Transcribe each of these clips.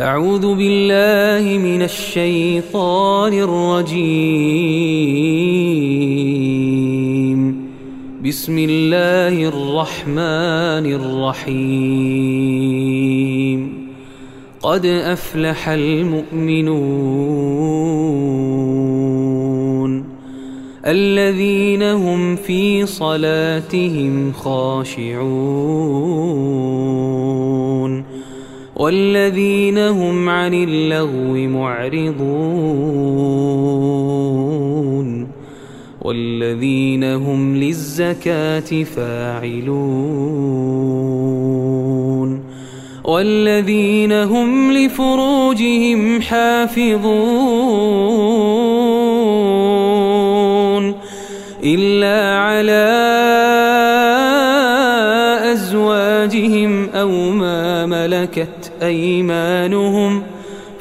أعوذ بالله من الشيطان الرجيم. بسم الله الرحمن الرحيم. قد أفلح المؤمنون الذين هم في صلاتهم خاشعون. والذين هم عن اللغو معرضون والذين هم للزكاة فاعلون والذين هم لفروجهم حافظون إلا على أزواجهم أو ما ملكت أيمانهم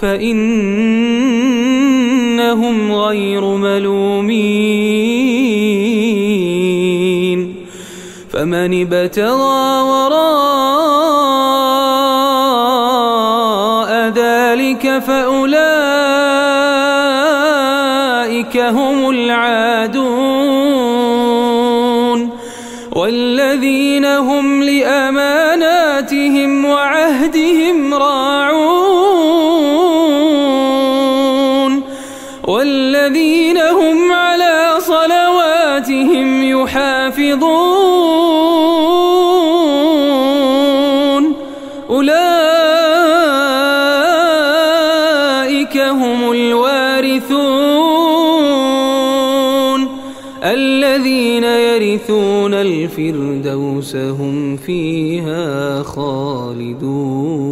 فإنهم غير ملومين فمن ابتغى وراء ذلك فأولئك هم العادون والذين هم لأماناتهم وعهدهم راعون والذين هم على صلواتهم يحافظون أولئك هم الوارثون الذين يرثون الفردوس هم فيها خالدون.